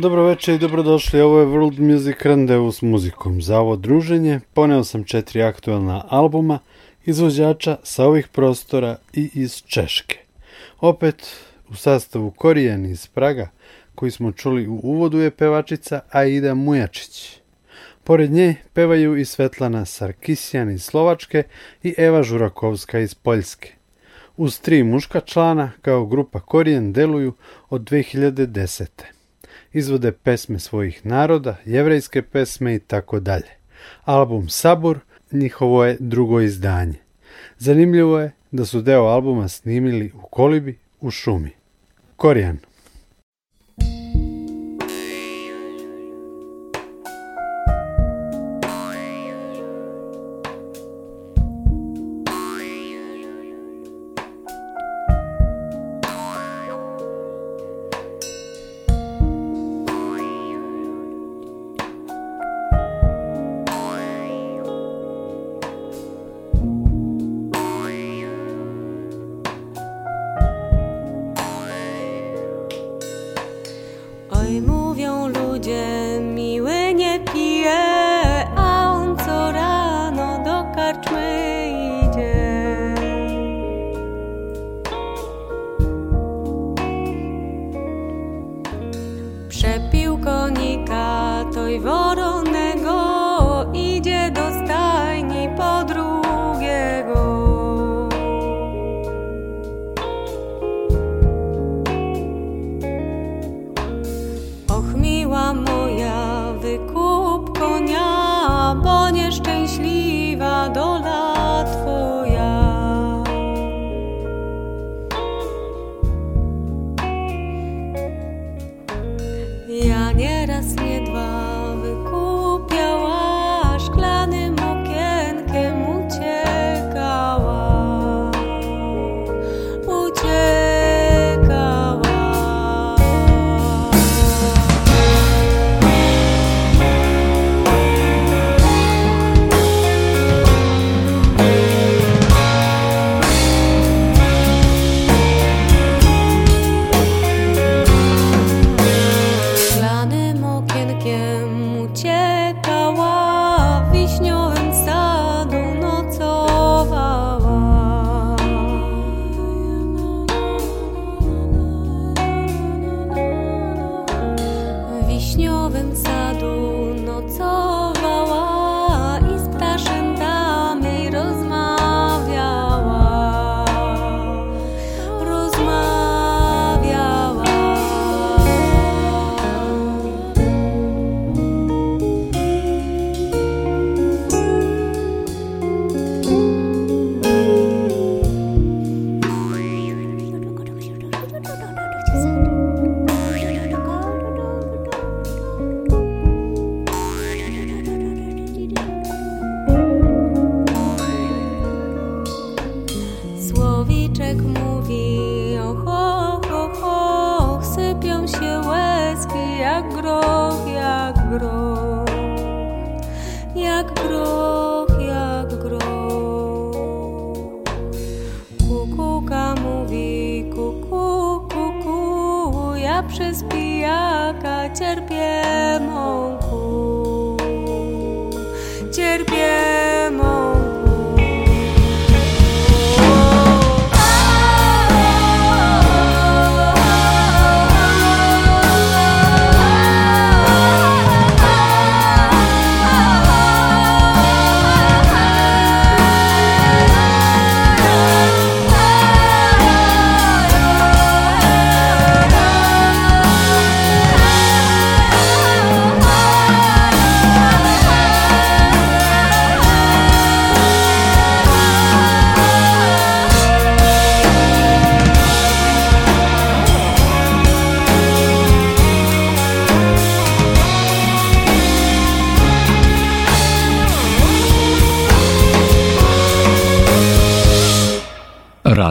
Dobro večer i dobrodošli, ovo je World Music Rendezvous s muzikom. Za ovo druženje poneo sam četiri aktualna albuma izvođača sa ovih prostora i iz Češke. Opet u sastavu Korijen iz Praga, koji smo čuli u uvodu je pevačica Aida Mujačić. Pored nje pevaju i Svetlana Sarkisjan iz Slovačke i Eva Žurakovska iz Poljske. Uz tri muška člana kao grupa Korijen deluju od 2010 izvode pesme svojih naroda, jevrejske pesme i tako dalje. Album Sabur njihovo je drugo izdanje. Zanimljivo je da su deo albuma snimili u kolibi u šumi. Korijan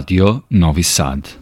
Radio Novi Sad.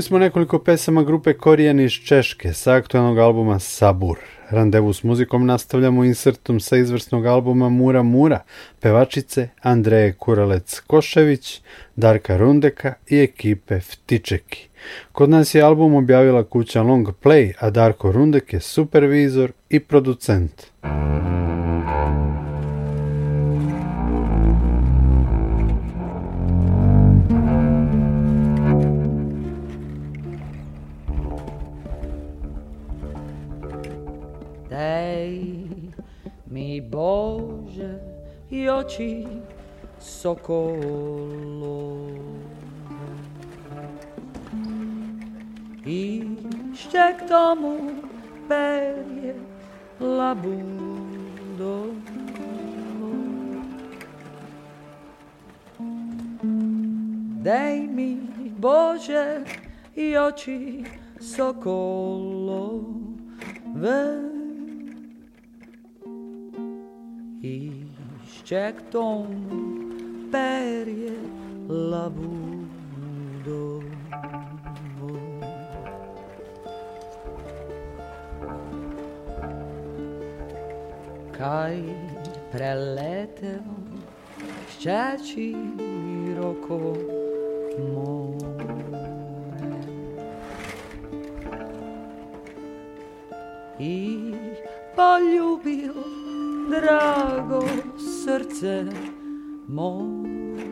Čuli smo nekoliko pesama grupe Korijen iz Češke sa aktualnog albuma Sabur. Randevu s muzikom nastavljamo insertom sa izvrsnog albuma Mura Mura, pevačice Andreje Kuralec-Košević, Darka Rundeka i ekipe Vtičeki. Kod nas je album objavila kuća Long Play, a Darko Rundek je supervizor i producent. sei, mi Boże, io socolo. soccolo. Iście k tomu perje labundo. Dej mi boje i oči sokolo. e щеkton perie labudo kai preleto schacciy roko mo e voglio drago srce moje.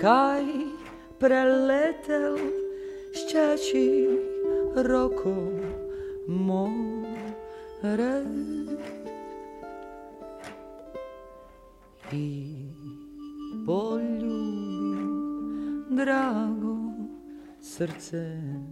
Kaj preletel ščeči roko more? I poljubim drago srce moje.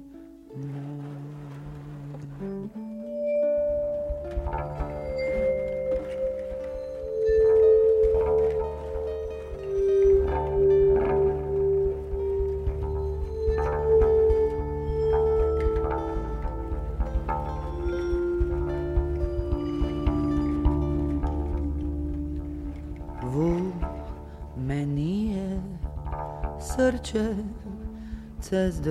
cesse de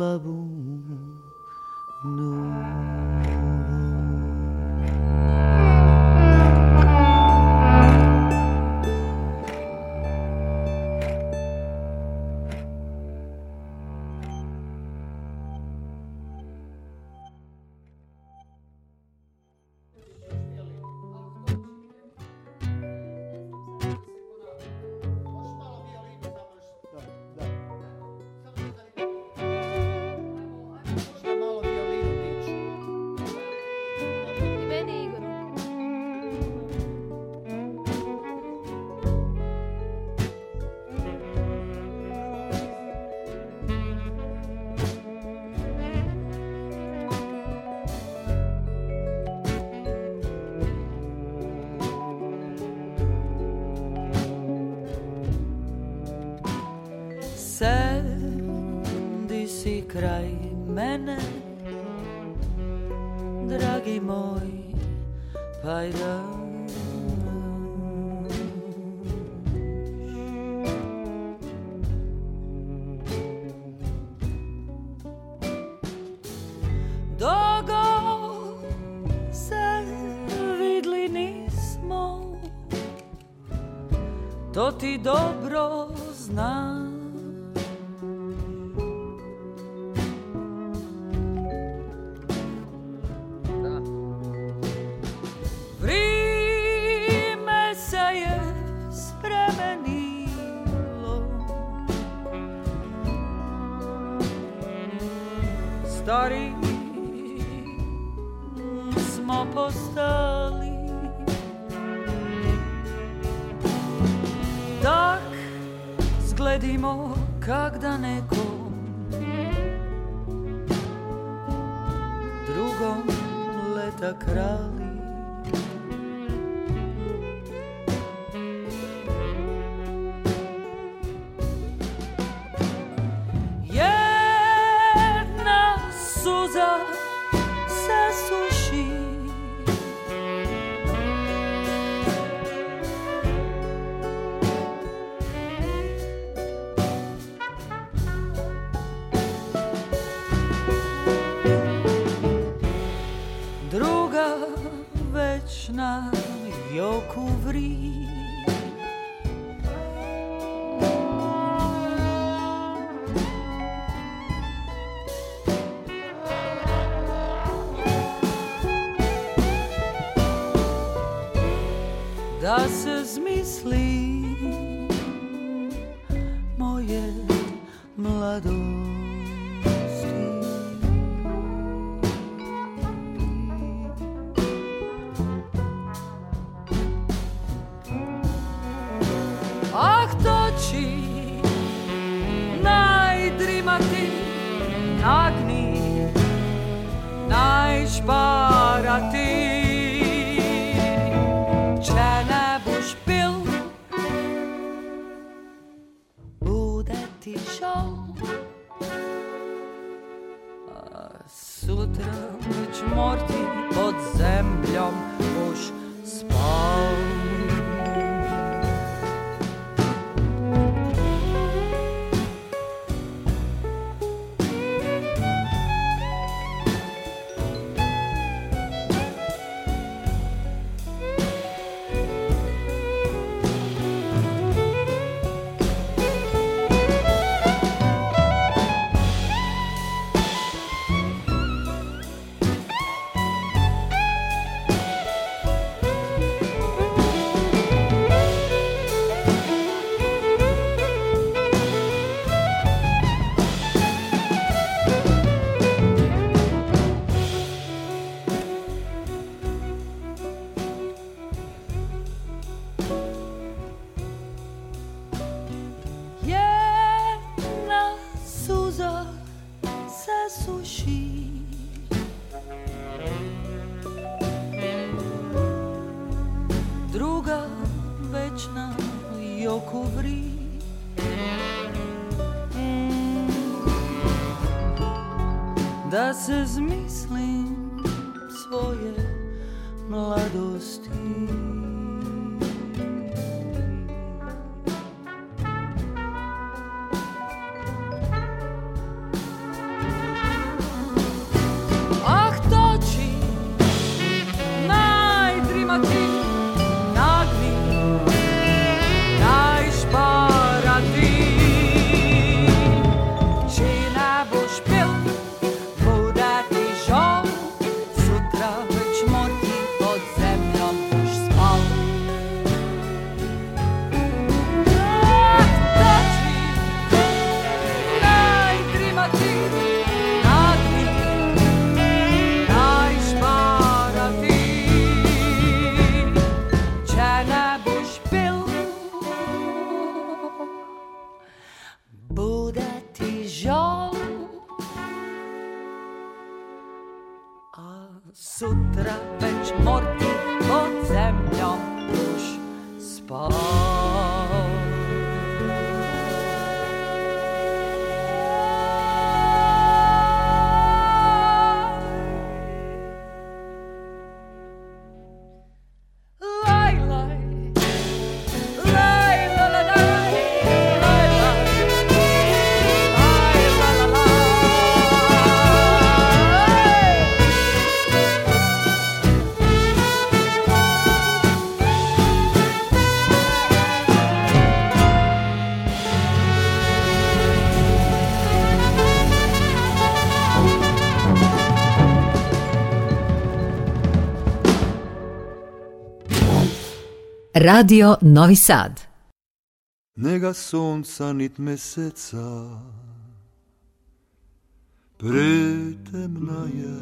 la boum, smo postali Tak zgledimo kak da neko drugom leta kralj nocna ją kuwri. lempion passes Radio Novi Sad. Nega sonca, nit meseca, pretemna je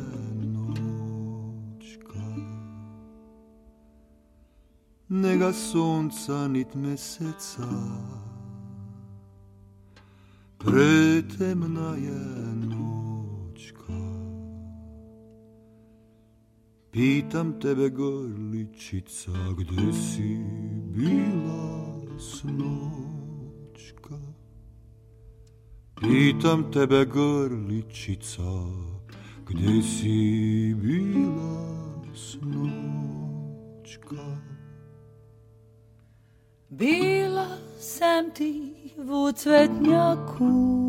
nočka. Nega sonca, nit meseca, pretemna je nočka. Pitam tebe gorličica gde si bila snoćka Pitam tebe gorličica gde si bila snoćka Bila sam ti u cvetnjaku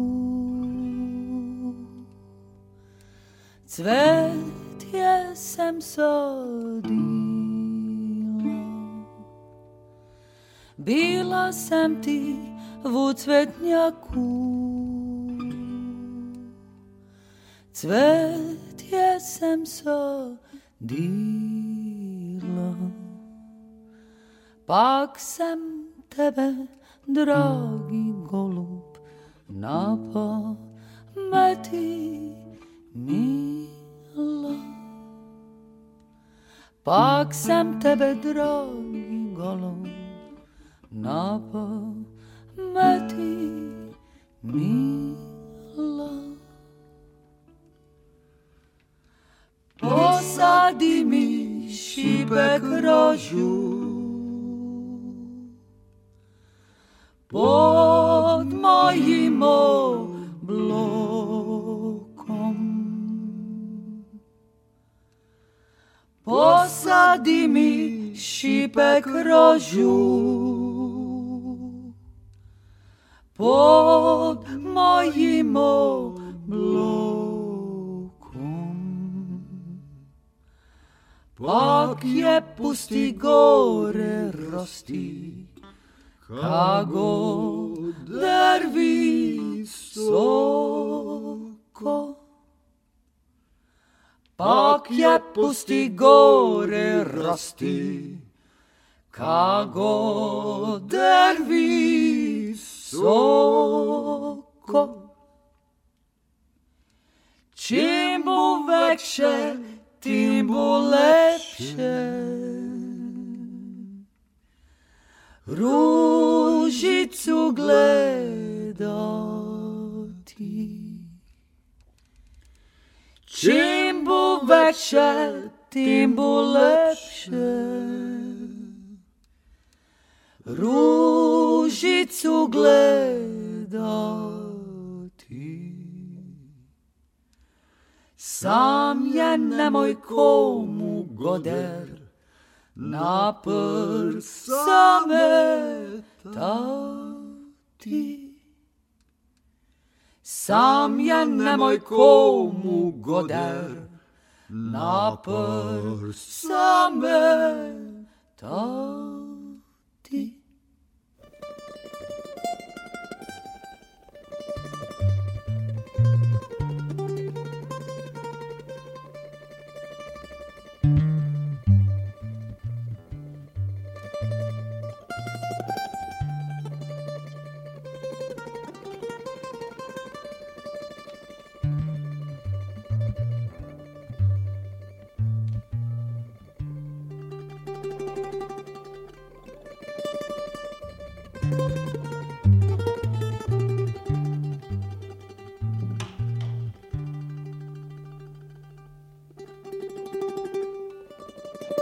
Cvet putje sem sodila. Bila sem ti v cvetnjaku, cvetje sem sodila. Pak sem tebe, dragi golub, na pameti mi malo Pak sam tebe, dragi golub, na pameti mila. Posadi mi šibek rožu, pod mojim oblom. Posadi mi šipe krožu Pod mojim oblokom Plak je pusti gore rosti Kako dervi sol je pusti gore rasti, kako dervi soko. Čim bo večje, tim bo lepše. Ružicu gledati. Čim bu veća, tim bu lepše. Ružicu gledati. Sam je nemoj komu goder, na prsa me tati. Sam ja nemoj ko mu goder, napr same ta ti.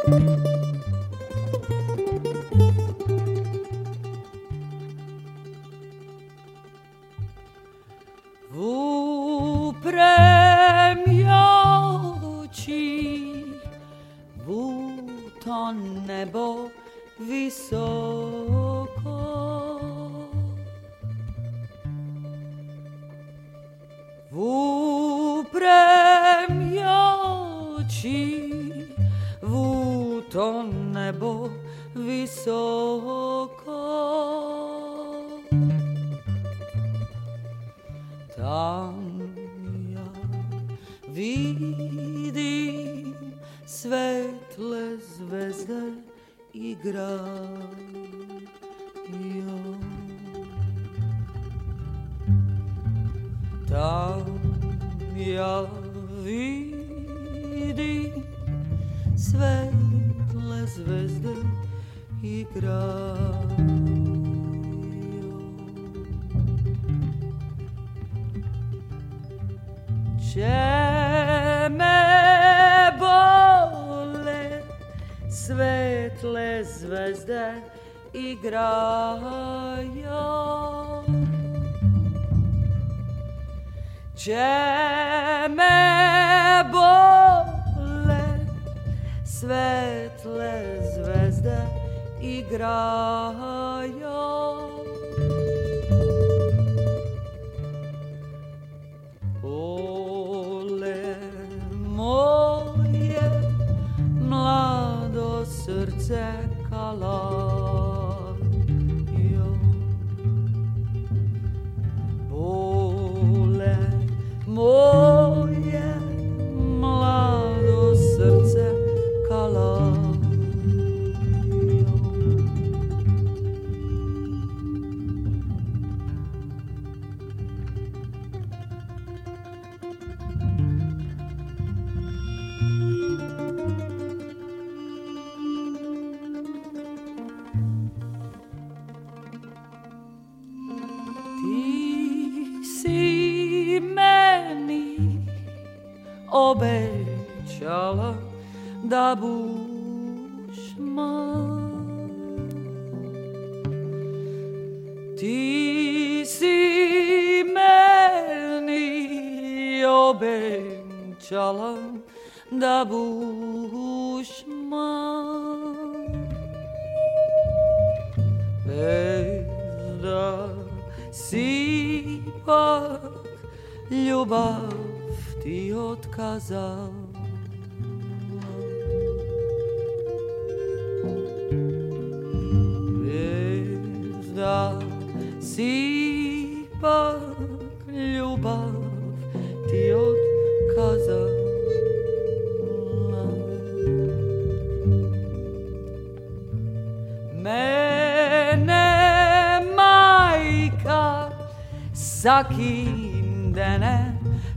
thank you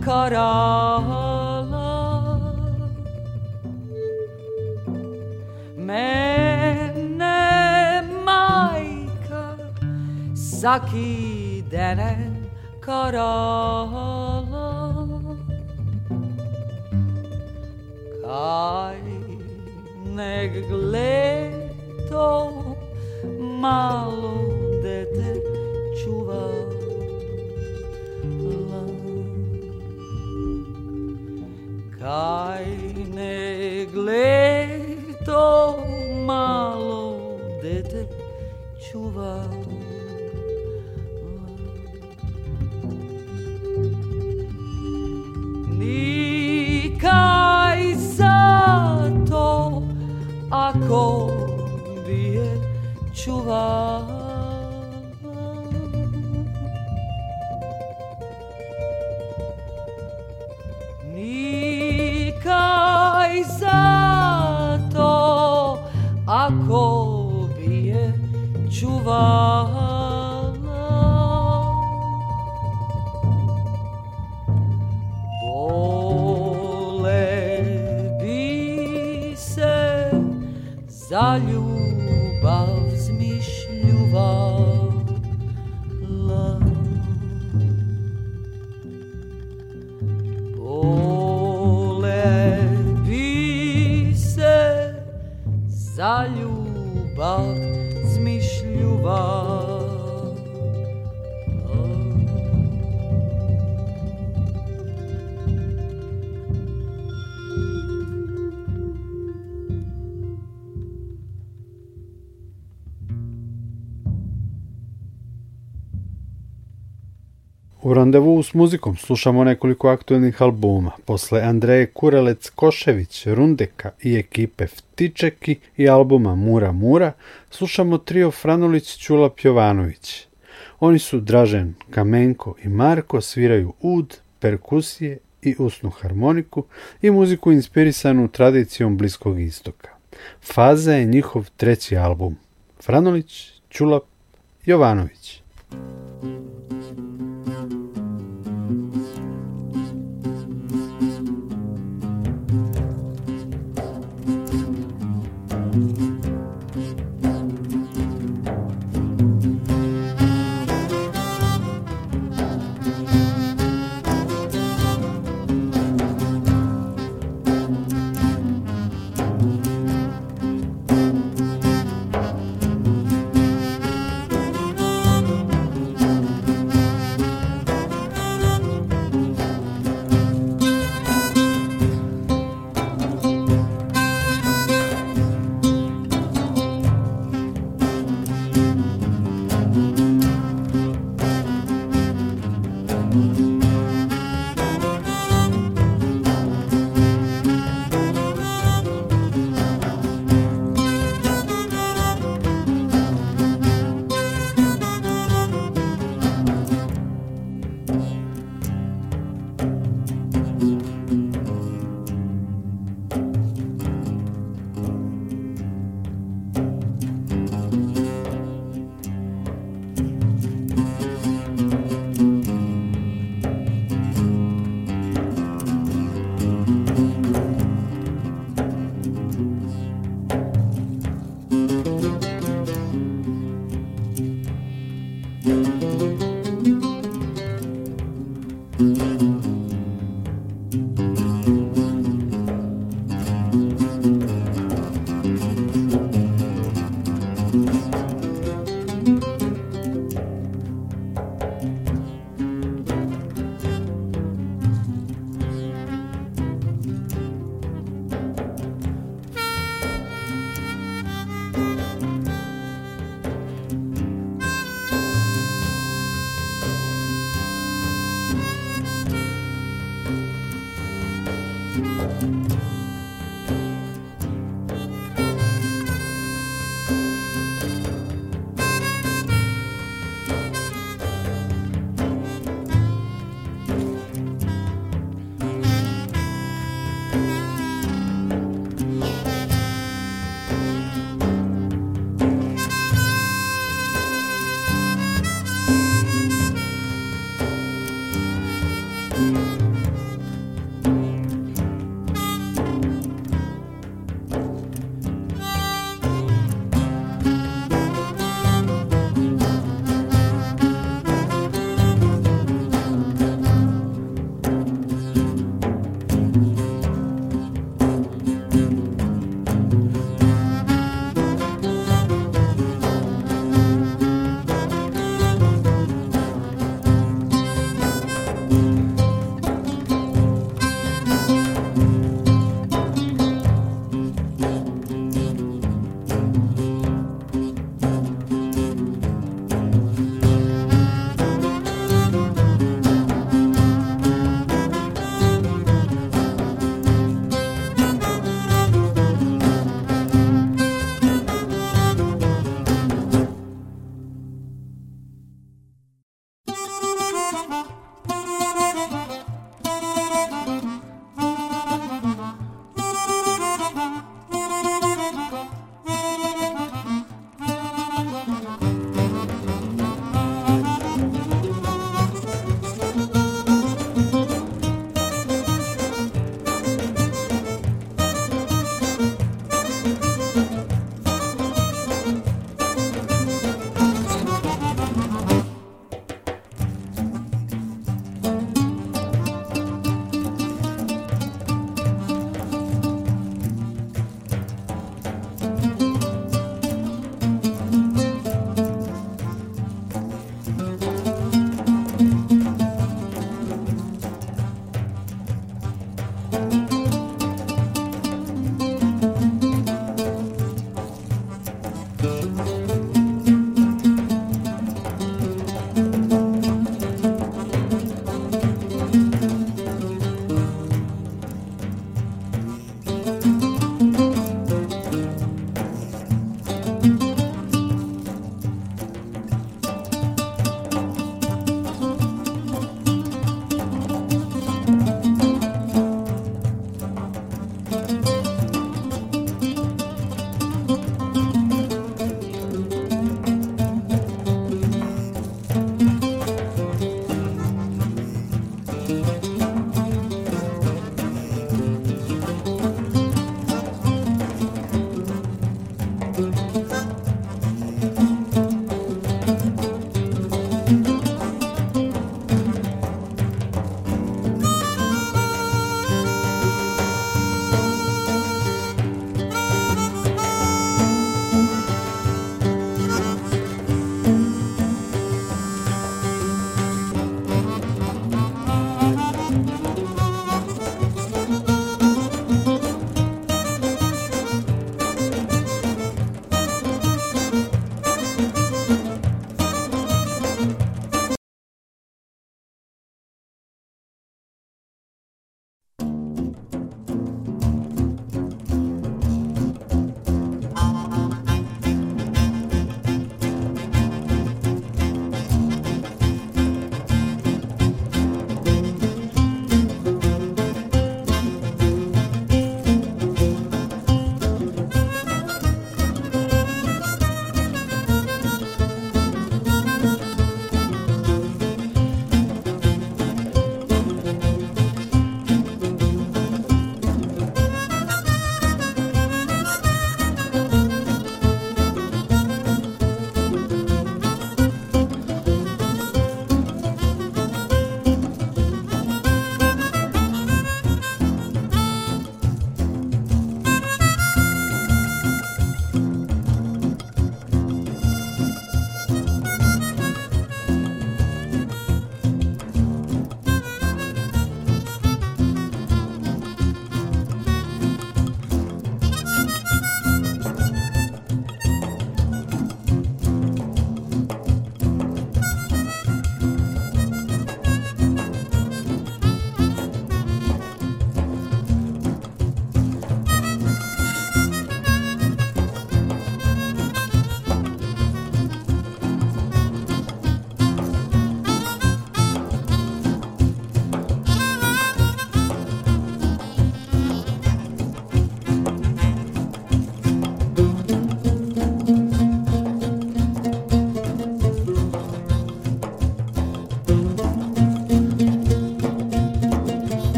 karala Mene majka zakidene karala Kaj nek gledov malo Kaj negle malo dete čuva Nikaj za to ako bi je čuvao U randevu s muzikom slušamo nekoliko aktuelnih albuma. Posle Andreje Kurelec Košević, Rundeka i ekipe Vtičeki i albuma Mura Mura slušamo trio Franulić Ćula Jovanović. Oni su Dražen, Kamenko i Marko sviraju ud, perkusije i usnu harmoniku i muziku inspirisanu tradicijom Bliskog istoka. Faza je njihov treći album. Franulić, Ćulap, Jovanović. Thank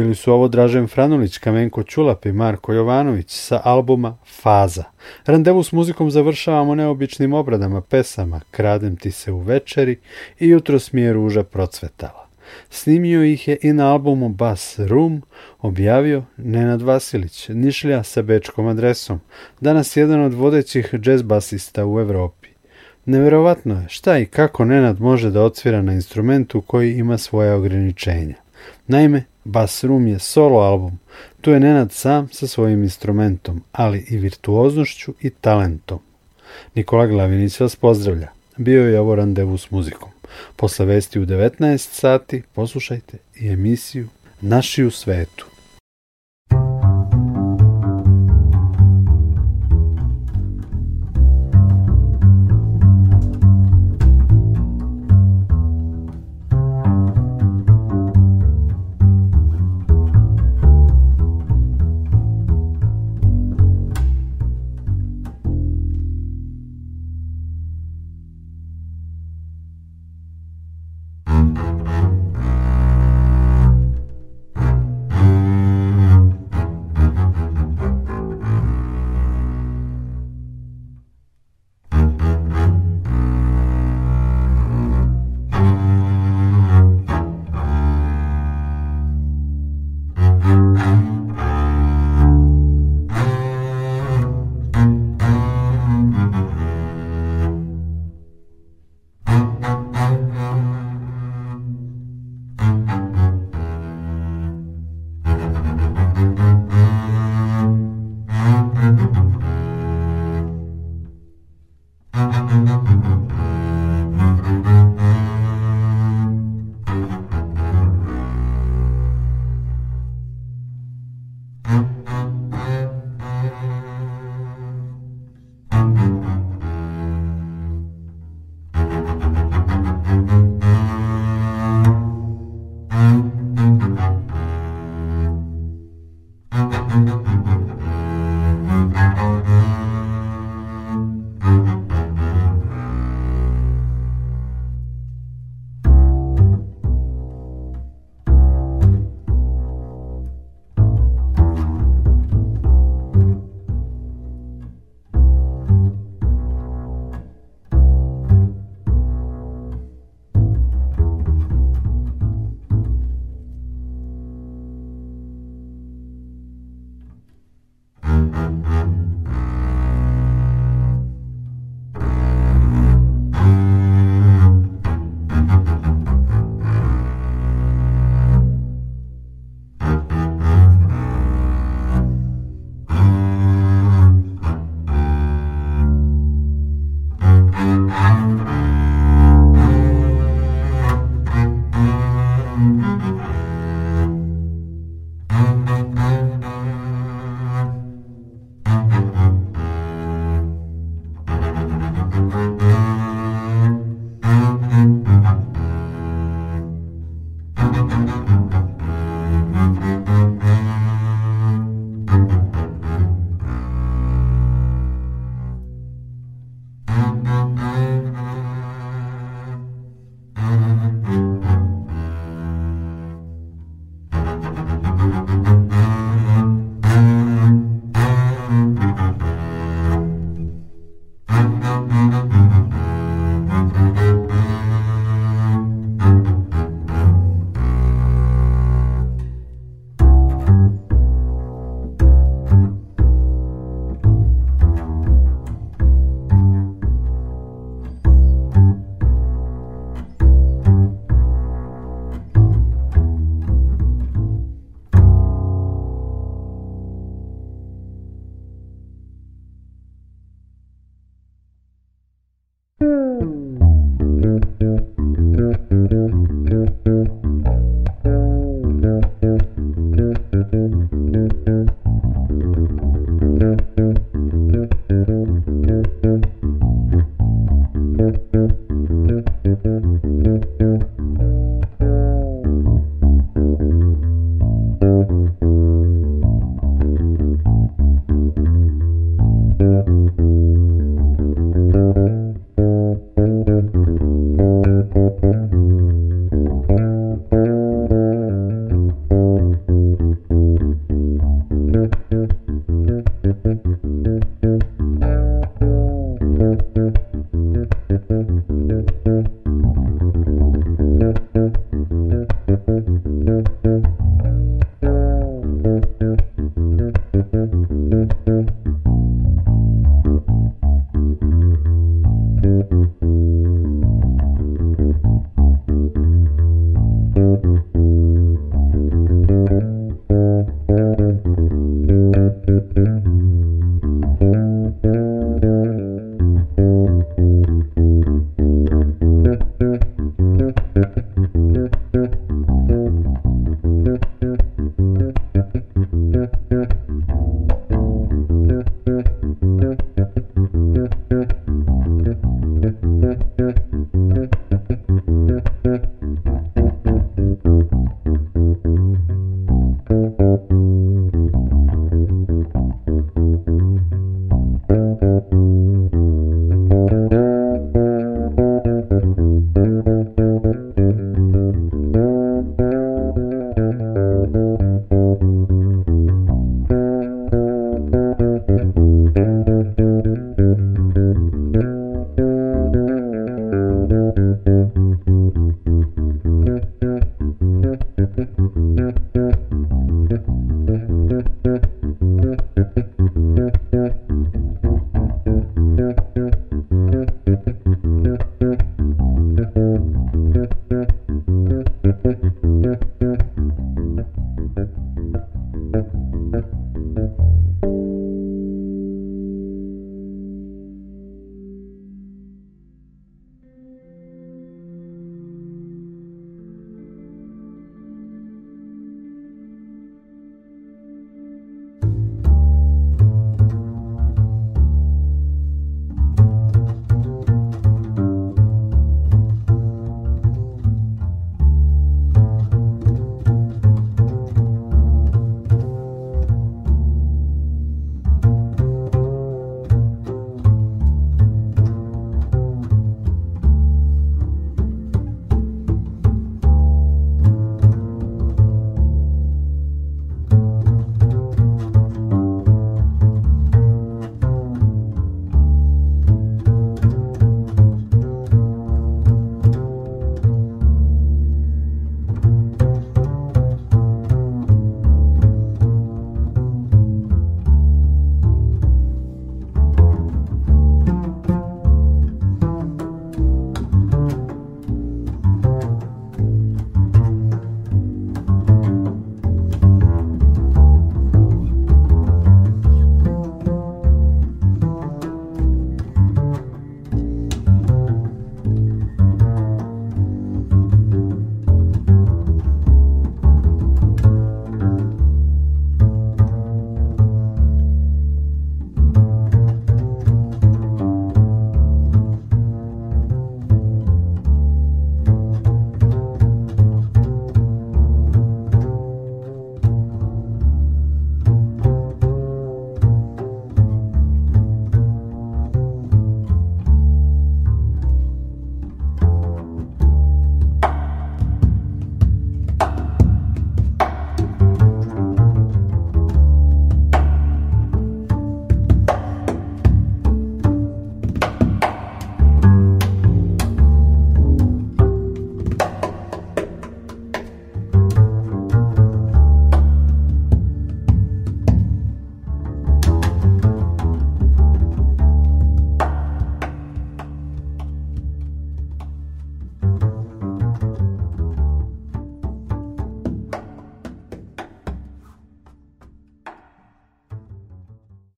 Bili su ovo Dražen Franulić, Kamenko Ćulap i Marko Jovanović sa albuma Faza. Randevu s muzikom završavamo neobičnim obradama pesama Kradem ti se u večeri i Jutros mi ruža procvetala. Snimio ih je i na albumu Bass Room, objavio Nenad Vasilić, Nišlja sa bečkom adresom, danas jedan od vodećih džez basista u Evropi. Neverovatno je šta i kako Nenad može da odsvira na instrumentu koji ima svoje ograničenja. Naime, Bass Room je solo album. Tu je Nenad sam sa svojim instrumentom, ali i virtuoznošću i talentom. Nikola Glavinić vas pozdravlja. Bio je ovo randevu s muzikom. Posle vesti u 19 sati poslušajte i emisiju Naši u svetu.